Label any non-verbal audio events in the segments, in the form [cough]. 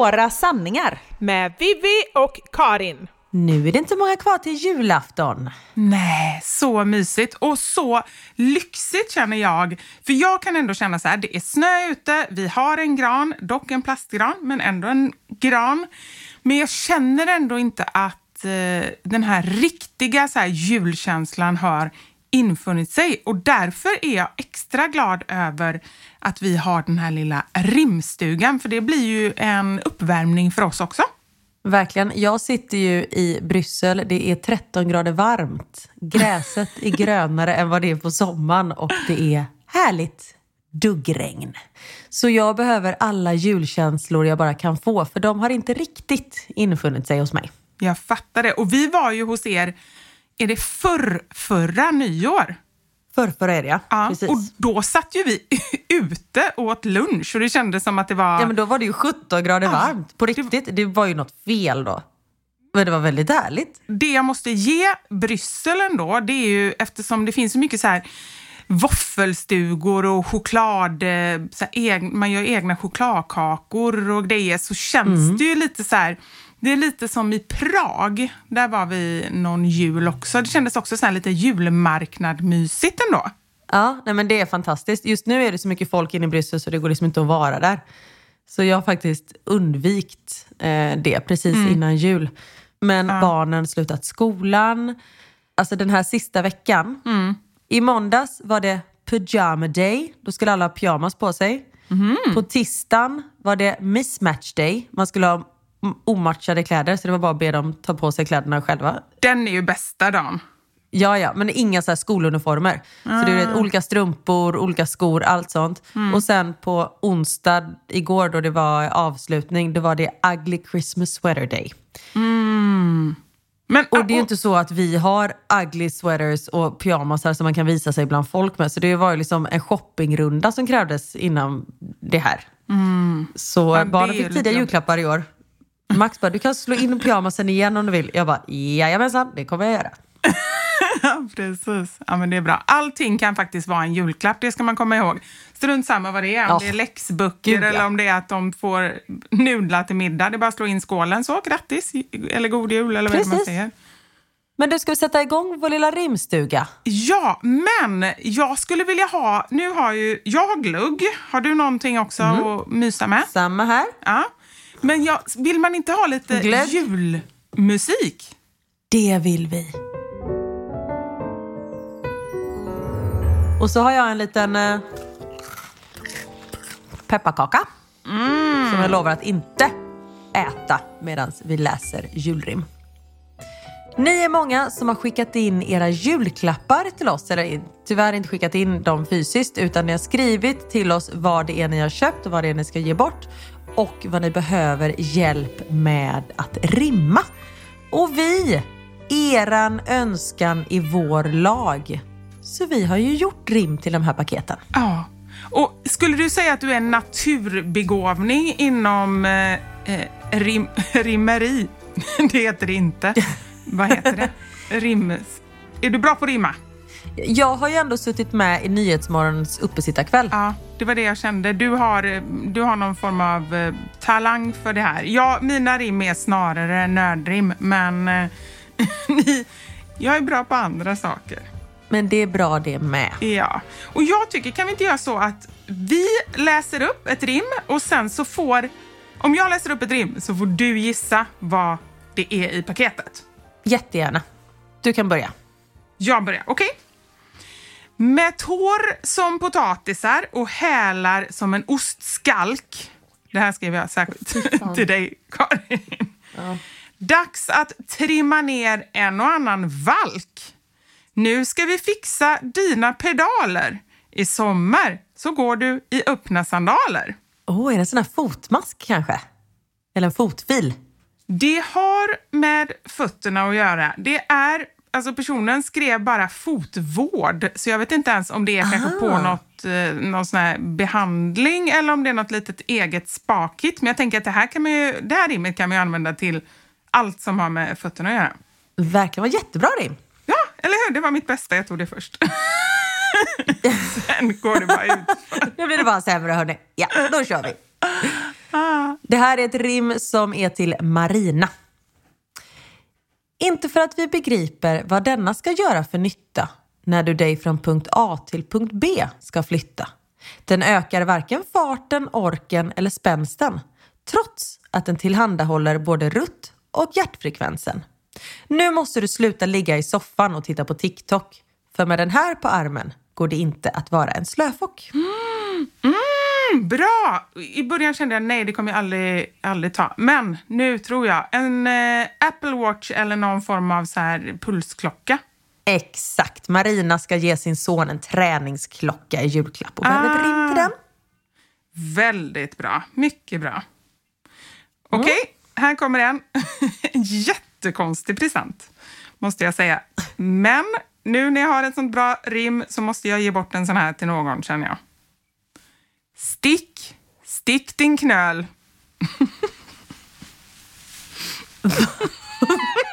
Våra sanningar. Med Vivi och Karin. Nu är det inte många kvar till julafton. Nej, så mysigt och så lyxigt känner jag. För jag kan ändå känna så här, det är snö ute, vi har en gran, dock en plastgran, men ändå en gran. Men jag känner ändå inte att eh, den här riktiga så här, julkänslan har infunnit sig och därför är jag extra glad över att vi har den här lilla rimstugan för det blir ju en uppvärmning för oss också. Verkligen. Jag sitter ju i Bryssel. Det är 13 grader varmt. Gräset är grönare än vad det är på sommaren och det är härligt duggregn. Så jag behöver alla julkänslor jag bara kan få för de har inte riktigt infunnit sig hos mig. Jag fattar det. Och vi var ju hos er, är det förr, förra nyår? Förrförra är det ja. Ja, Precis. och då satt ju vi [laughs] ute och åt lunch och det kändes som att det var... Ja men då var det ju 17 grader Ja, varmt. På riktigt. Det var ju något fel då. Men det var väldigt härligt. Det jag måste ge Bryssel ändå, det är ju eftersom det finns så mycket så här våffelstugor och choklad, eh, så här, man gör egna chokladkakor och grejer, så känns det ju lite så här, det är lite som i Prag, där var vi någon jul också. Det kändes också så här lite julmarknad-mysigt ändå. Ja, nej men det är fantastiskt. Just nu är det så mycket folk inne i Bryssel så det går liksom inte att vara där. Så jag har faktiskt undvikt eh, det precis innan jul. Men barnen slutat skolan. Alltså den här sista veckan. I måndags var det pyjama day. Då skulle alla ha pyjamas på sig. På tisdagen var det mismatch day. Man skulle ha mm, omatchade kläder så det var bara att be dem ta på sig kläderna själva. Den är ju bästa dagen. Ja, ja, men inga så skoluniformer. Så det är vet, olika strumpor, olika skor, allt sånt. Och sen på onsdag igår då det var avslutning, då var det ugly Christmas sweater day. Men, Och det är ju inte så att vi har ugly sweaters och pyjamasar som man kan visa sig bland folk med. Så det var ju liksom en shoppingrunda som krävdes innan det här. Så det är barnen fick tidiga julklappar i år. Max bara, du kan slå in pyjamasen igen om du vill. Jag bara, jajamensan, det kommer jag göra. [laughs] Precis. Ja, men det är bra. Allting kan faktiskt vara en julklapp, det ska man komma ihåg. Strunt samma vad det är, om Ja. det är läxböcker Gud, ja. eller om det är att de får nudlar till middag. Det är bara att slå in skålen, så grattis, eller god jul eller vad är det man Precis. säger. Men du, ska vi sätta igång vår lilla rimstuga? Ja, men jag skulle vilja ha, nu har ju jag har glugg, har du någonting också Mm. att mysa med? Samma här. Ja. Men jag, vill man inte ha lite Glögg? julmusik? Det vill vi. Och så har jag en liten eh, pepparkaka. Som jag lovar att inte äta medan vi läser julrim. Ni är många som har skickat in era julklappar till oss. Eller tyvärr inte skickat in dem fysiskt utan ni har skrivit till oss vad det är ni har köpt och vad det är ni ska ge bort. Och vad ni behöver hjälp med att rimma. Och vi, eran önskan i vår lag. Så vi har ju gjort rim till de här paketen. Ja. Och skulle du säga att du är en naturbegåvning inom eh, eh, rim, [laughs] rimmeri? [laughs] Det heter det inte. [laughs] Vad heter det? Rim... Är du bra på att rimma? Jag har ju ändå suttit med i Nyhetsmorgons uppesittarkväll. Ja, det var det jag kände. Du har, du har någon form av eh, talang för det här. Ja, mina rim är snarare nördrim, men eh, [laughs] jag är bra på andra saker. Men det är bra det med. Ja, och jag tycker, kan vi inte göra så att vi läser upp ett rim och sen så får, om jag läser upp ett rim så får du gissa vad det är i paketet. Jättegärna. Du kan börja. Jag börjar, okej? Med tår som potatisar och hälar som en ostskalk. Det här skriver jag särskilt [laughs] till dig, Karin. Dags att trimma ner en och annan valk. Nu ska vi fixa dina pedaler. I sommar så går du i öppna sandaler. Åh, oh, är det en sån här fotmask kanske? Eller en fotfil? Det har med fötterna att göra. Det är, alltså personen skrev bara fotvård, så jag vet inte ens om det är kanske på något, eh, någon sån här behandling eller om det är något litet eget spakigt. Men jag tänker att det här, kan man ju, det här rimmet kan man ju använda till allt som har med fötterna att göra. Verkar vara jättebra rim. Ja, eller hur? Det var mitt bästa. Jag tog det först. [laughs] Sen går det bara ut. Nu blir det bara sämre hörni. Ja, då kör vi. Det här är ett rim som är till Marina. Inte för att vi begriper vad denna ska göra för nytta när du dig från punkt A till punkt B ska flytta. Den ökar varken farten, orken eller spänsten trots att den tillhandahåller både rutt och hjärtfrekvensen. Nu måste du sluta ligga i soffan och titta på TikTok. För med den här på armen går det inte att vara en slöfock. Mm, mm bra! I början kände jag nej, det kommer jag aldrig, aldrig ta. Men nu tror jag en eh, Apple Watch eller någon form av så här pulsklocka. Exakt. Marina ska ge sin son en träningsklocka i julklapp och behöver ett rim till den. Väldigt bra. Mycket bra. Okej, här kommer en. en [laughs] jättekonstig present, måste jag säga. Men nu när jag har ett sånt bra rim så måste jag ge bort en sån här till någon, känner jag. Stick, stick din knöl.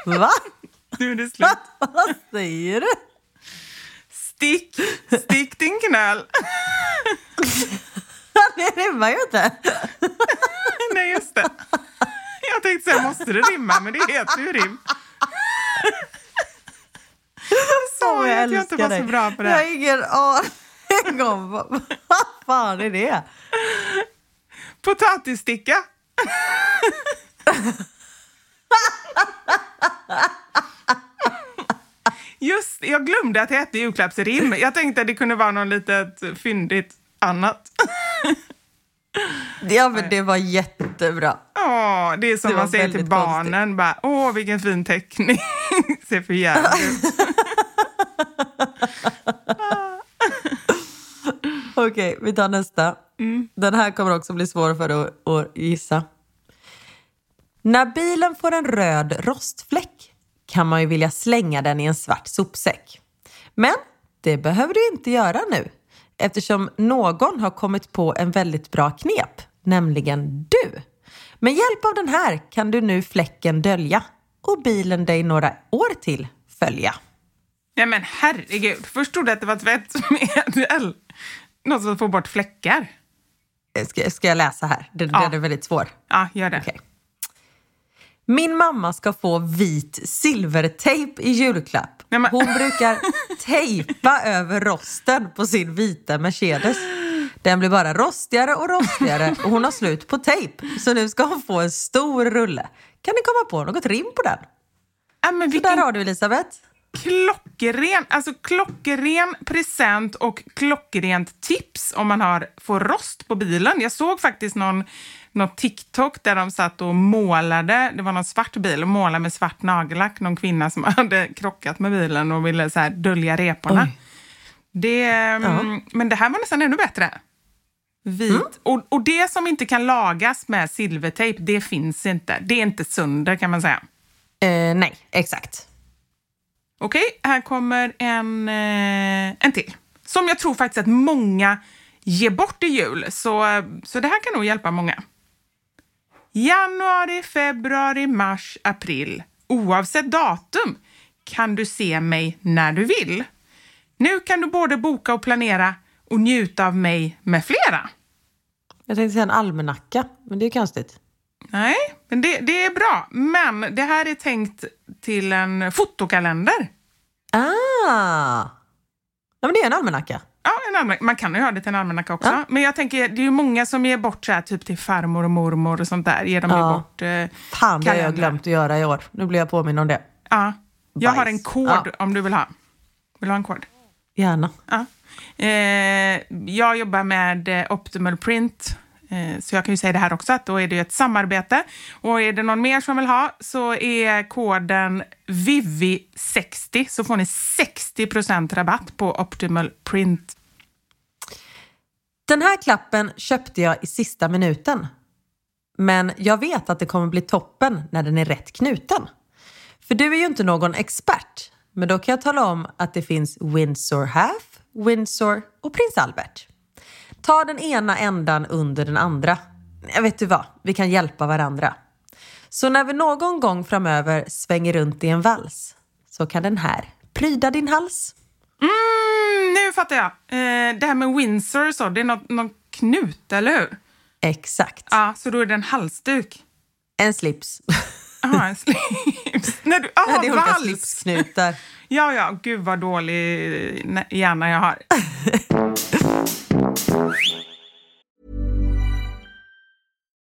Va? Nu är det slut. [laughs] Vad säger du? Stick, stick din knöl. [laughs] Det rimmar ju inte. [laughs] Nej, just det. Jag tänkte säga, måste det rimma? Men det heter ju rim. Jag sa ju att jag inte var så bra på det Jag har ingen aning om vad, vad fan är det? Potatissticka. Just jag glömde att det hette julklappsrim. Jag tänkte att det kunde vara något litet fyndigt annat. Ja, men det var jättebra. Åh, det är som Det man säger till barnen. Bara, Åh, vilken fin teckning. [laughs] Ser för jävligt ut. [laughs] Okej, vi tar nästa. Den här kommer också bli svår för dig att, att gissa. När bilen får en röd rostfläck kan man ju vilja slänga den i en svart sopsäck. Men det behöver du inte göra nu eftersom någon har kommit på en väldigt bra knep, nämligen du. Med hjälp av den här kan du nu fläcken dölja och bilen dig några år till följa. Nej men herregud. Först trodde jag att det var tvättmedel. Något som får bort fläckar. Ska, ska jag läsa här? Den, Ja. den är väldigt svår. Ja, gör det. Okej. Min mamma ska få vit silvertejp i julklapp. Nej, men- Hon brukar [laughs] tejpa över rosten på sin vita Mercedes. Den blir bara rostigare och rostigare och hon har slut på tejp. Så nu ska hon få en stor rulle. Kan ni komma på något rim på den? Ja, men Så vilken där har du Elisabeth. Klockren, alltså klockren present och klockrent tips om man har, får rost på bilen. Jag såg faktiskt någon, någon TikTok där de satt och målade, det var någon svart bil, och målade med svart nagellack, någon kvinna som [laughs] hade krockat med bilen och ville så dölja reporna. Oj. Det, mm, Men det här var nästan ännu bättre. Vit. Mm. Och, och det som inte kan lagas med silvertejp, det finns inte. Det är inte sönder kan man säga. Eh, nej, exakt. Okej, här kommer en, eh, en till. Som jag tror faktiskt att många ger bort i jul, så, eh, så det här kan nog hjälpa många. Januari, februari, mars, april. Oavsett datum kan du se mig när du vill. Nu kan du både boka och planera och njuta av mig med flera. Jag tänkte säga en almanacka, men det är konstigt. Nej, men det, det är bra. Men det här är tänkt till en fotokalender. Ah! Ja, men det är en almanacka. Ja, en almanacka. Man kan ju ha det till en almanacka också. Ja. Men jag tänker, det är ju många som ger bort så här, typ till farmor och mormor och sånt där. Ger de Ja. bort eh, Fan, det har jag glömt att göra i år. Nu blir jag påminn om det. Ja. Jag har Bajs. en kod Ja. om du vill ha. Vill du ha en kod? Gärna. Ja. Eh, jag jobbar med eh, Optimal Print. Eh, så jag kan ju säga det här också, att då är det ju ett samarbete. Och är det någon mer som vill ha så är koden VIVI60 så får ni 60% rabatt på Optimal Print. Den här klappen köpte jag i sista minuten. Men jag vet att det kommer bli toppen när den är rätt knuten. För du är ju inte någon expert. Men då kan jag tala om att det finns Windsor Half, Windsor och Prins Albert. Ta den ena ändan under den andra. Jag vet du vad, vi kan hjälpa varandra. Så när vi någon gång framöver svänger runt i en vals så kan den här pryda din hals. Mm, nu fattar jag. Eh, det här med Windsor och så, det är något, någon knut, eller hur? Exakt. Ja, så då är det en halsduk. En slips. [laughs] Jaha, en slips. När du, ah, [laughs] det är olika vals! slipsknutar. Ja, ja, gud vad dålig eh, hjärna jag har. [laughs]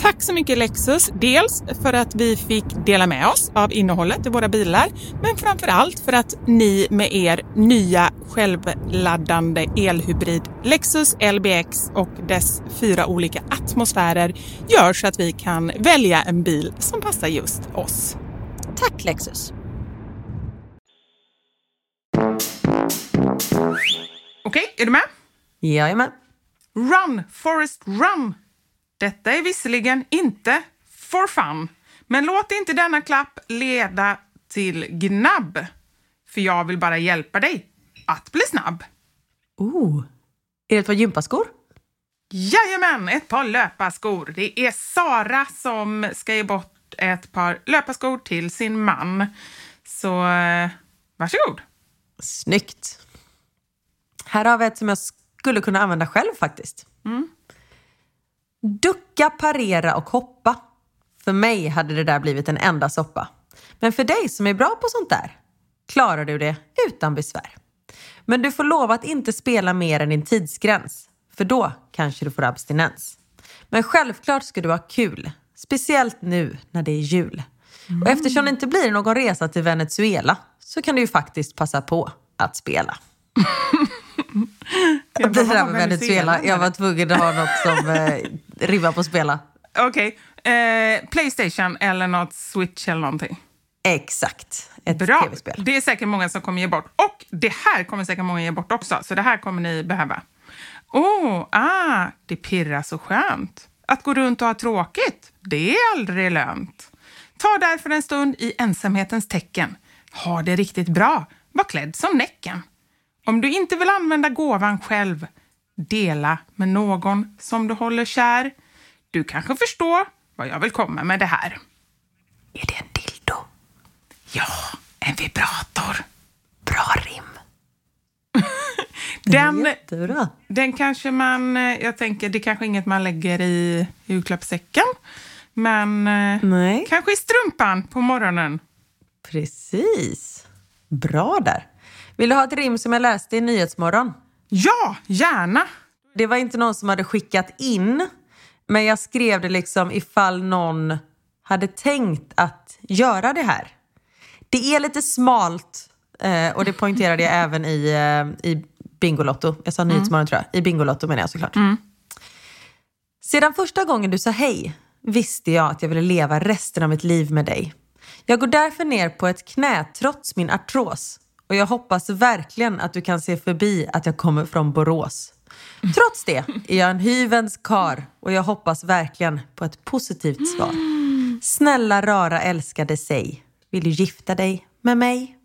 Tack så mycket Lexus, dels för att vi fick dela med oss av innehållet i våra bilar, men framför allt för att ni med er nya självladdande elhybrid Lexus LBX och dess fyra olika atmosfärer gör så att vi kan välja en bil som passar just oss. Tack Lexus! Okej, är du med? Jajamän. Run, Forest Run! Detta är visserligen inte for fun, men låt inte denna klapp leda till gnabb. För jag vill bara hjälpa dig att bli snabb. Oh. Är det ett par gympaskor? Jajamän, ett par löparskor. Det är Sara som ska ge bort ett par löparskor till sin man. Så eh, varsågod. Snyggt. Här har vi ett som jag skulle kunna använda själv faktiskt. Ducka, parera och hoppa. För mig hade det där blivit en enda soppa. Men för dig som är bra på sånt där klarar du det utan besvär. Men du får lova att inte spela mer än din tidsgräns. För då kanske du får abstinens. Men självklart ska du ha kul. Speciellt nu när det är jul. Och eftersom det inte blir någon resa till Venezuela så kan du ju faktiskt passa på att spela. [laughs] Jag Det där med Venezuela, jag var tvungen att ha något som rimmar på spela. Okej, eh, Playstation eller något Switch eller någonting. Exakt. Ett Bra. tv-spel. Det är säkert många som kommer ge bort. Och det här kommer säkert många ge bort också, så det här kommer ni behöva. Åh, oh, ah, det pirrar så skönt. Att gå runt och ha tråkigt, det är aldrig lönt. Ta därför en stund i ensamhetens tecken. Ha det riktigt bra. Var klädd som Näcken. Om du inte vill använda gåvan själv, dela med någon som du håller kär. Du kanske förstår vad jag vill komma med det här. Är det en dildo? Ja, en vibrator. Bra rim. Den, Jättebra. den kanske man... eh, Jag tänker, det är kanske inget man lägger i julklappssäcken. Men eh, Nej. kanske i strumpan på morgonen. Precis. Bra där. Vill du ha ett rim som jag läste i Nyhetsmorgon? Ja, gärna. Det var inte någon som hade skickat in, men jag skrev det liksom ifall någon hade tänkt att göra det här. Det är lite smalt eh, och det poängterade jag även i, eh, i Bingolotto. Jag sa Nyhetsmorgon tror jag. I Bingolotto menar jag såklart. Sedan första gången du sa hej visste jag att jag ville leva resten av mitt liv med dig. Jag går därför ner på ett knä trots min artros och jag hoppas verkligen att du kan se förbi att jag kommer från Borås. Trots det är jag en hyvens kar och jag hoppas verkligen på ett positivt svar. Snälla rara älskade säg, vill du gifta dig med mig?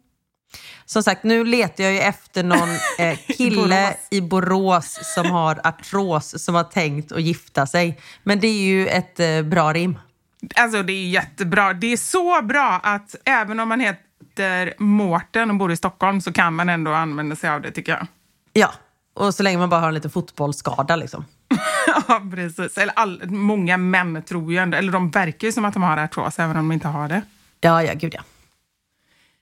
Som sagt, nu letar jag ju efter någon [laughs] eh, kille Borås. i Borås som har artros som har tänkt att gifta sig. Men det är ju ett eh, bra rim. Alltså, det är jättebra. Det är så bra att även om man heter Mårten och bor i Stockholm så kan man ändå använda sig av det, tycker jag. Ja, och så länge man bara har en liten fotbollsskada liksom. [laughs] ja, precis. Eller all, många män tror ju ändå, eller de verkar ju som att de har artros, även om de inte har det. Ja, ja, gud ja.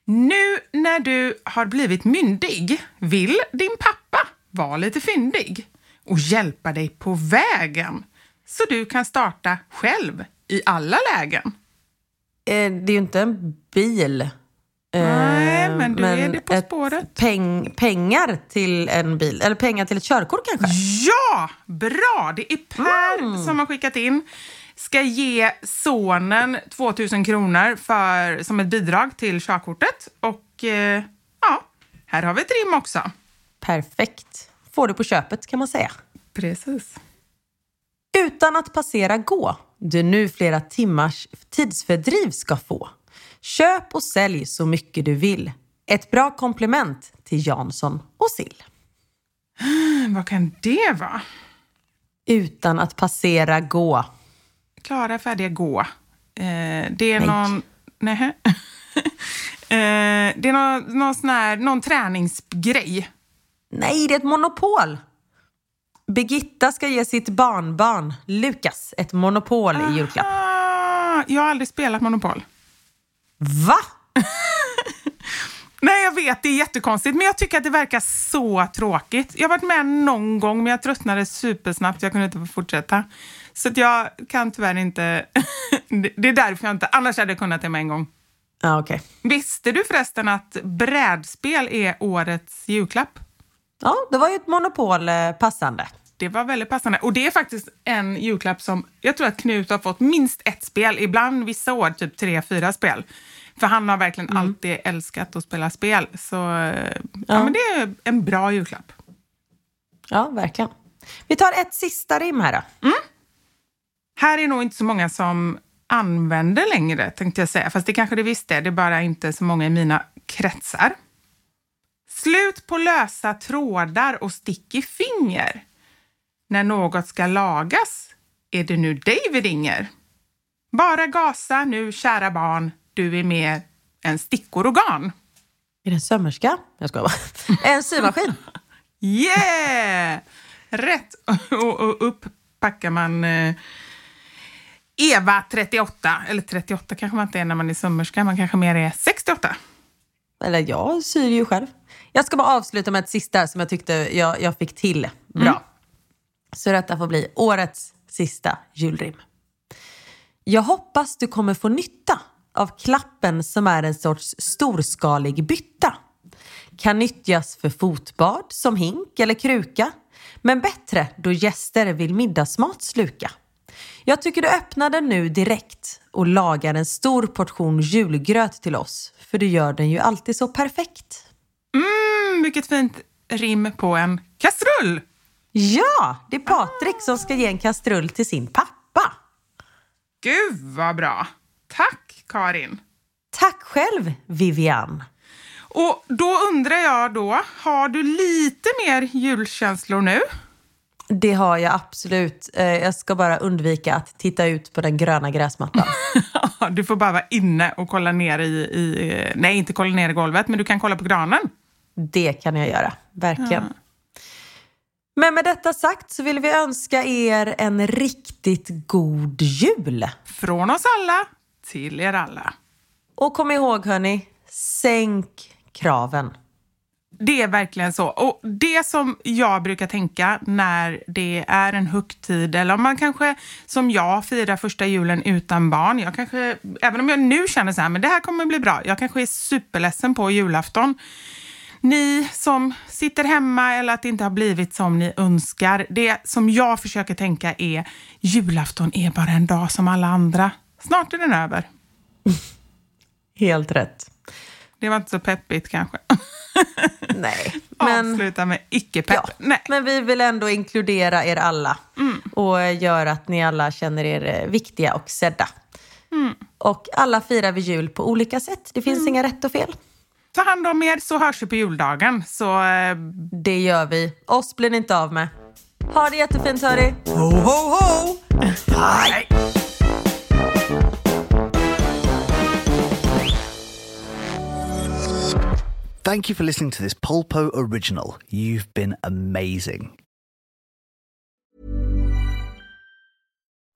Nu när du har blivit myndig vill din pappa vara lite fyndig och hjälpa dig på vägen så du kan starta själv i alla lägen. Eh, det är ju inte en bil Nej, Eh, men du är det på spåret. Peng, pengar till en bil, eller pengar till ett körkort kanske? Ja, bra! Det är Per Mm. som har skickat in. Ska ge sonen 2000 kronor för, som ett bidrag till körkortet. Och eh, ja, här har vi ett rim också. Perfekt. Får du på köpet kan man säga. Precis. Utan att passera gå, du nu flera timmars tidsfördriv ska få. Köp och sälj så mycket du vill. Ett bra komplement till Jansson och Sill. [gasps] Vad kan det vara? Utan att passera gå. Klara, färdiga, gå. Eh, det är Nej. någon... Nej. [laughs] eh, det är någon, någon, sån här, någon träningsgrej. Nej, det är ett monopol. Birgitta ska ge sitt barnbarn Lukas ett monopol i julklapp. Jag har aldrig spelat Monopol. Va? [laughs] Nej, jag vet, det är jättekonstigt, men jag tycker att det verkar så tråkigt. Jag har varit med någon gång, men jag tröttnade supersnabbt. Jag kunde inte fortsätta. Så att jag kan tyvärr inte... [laughs] Det- är därför jag inte... Annars hade jag kunnat det med en gång. Ja, okej. Visste du förresten att brädspel är årets julklapp? Ja, det var ju ett monopol eh, passande. Det var väldigt passande. Och det är faktiskt en julklapp som jag tror att Knut har fått minst ett spel, ibland vissa år typ tre, fyra spel. För han har verkligen alltid älskat att spela spel. Så eh, ja. men det är en bra julklapp. Ja, verkligen. Vi tar ett sista rim här då. Här är nog inte så många som använder längre, tänkte jag säga. Fast det kanske det visst är, det är bara inte så många i mina kretsar. Slut på lösa trådar och stick i finger. När något ska lagas är det nu dig vi ringer. Bara gasa nu, kära barn, du är mer än stickorgan. Är det en sömmerska? Jag skojar bara. [laughs] En symaskin. Yeah! Rätt! Och, och upp packar man eh, Eva 38, eller 38 kanske man inte är när man är sömmerska, man kanske mer är 68. Eller jag syr ju själv. Jag ska bara avsluta med ett sista som jag tyckte jag, jag fick till bra. Så detta får bli årets sista julrim. Jag hoppas du kommer få nytta av klappen som är en sorts storskalig bytta. Kan nyttjas för fotbad som hink eller kruka. Men bättre då gäster vill middagsmat sluka. Jag tycker du öppnar den nu direkt och lagar en stor portion julgröt till oss. För du gör den ju alltid så perfekt. Mm, vilket fint rim på en kastrull! Ja, det är Patrik som ska ge en kastrull till sin pappa. Gud vad bra! Tack Karin! Tack själv Vivian. Och då undrar jag då, har du lite mer julkänslor nu? Det har jag absolut. Eh, Jag ska bara undvika att titta ut på den gröna gräsmattan. [laughs] du får bara vara inne och kolla ner i, i... Nej, inte kolla ner i golvet, men du kan kolla på granen. Det kan jag göra, verkligen. Men med detta sagt så vill vi önska er en riktigt god jul. Från oss alla till er alla. Och kom ihåg hörni, sänk kraven. Det är verkligen så. Och det som jag brukar tänka när det är en högtid, eller om man kanske som jag firar första julen utan barn. Jag kanske, även om jag nu känner så här, men det här kommer bli bra. Jag kanske är superledsen på julafton. Ni som sitter hemma eller att det inte har blivit som ni önskar. Det som jag försöker tänka är julafton är bara en dag som alla andra. Snart är den över. [laughs] Helt rätt. Det var inte så peppigt kanske. [laughs] Nej, men, Avsluta med icke-pepp. ja, Nej. men vi vill ändå inkludera er alla och göra att ni alla känner er eh, viktiga och sedda. Och alla firar vi jul på olika sätt. Det finns inga rätt och fel. Ta hand om er så hörs vi på juldagen. Så eh, Det gör vi. Oss blir ni inte av med. Ha det jättefint hörni. ho, ho, ho! Hej! Thank you for listening to this Polpo original. You've been amazing.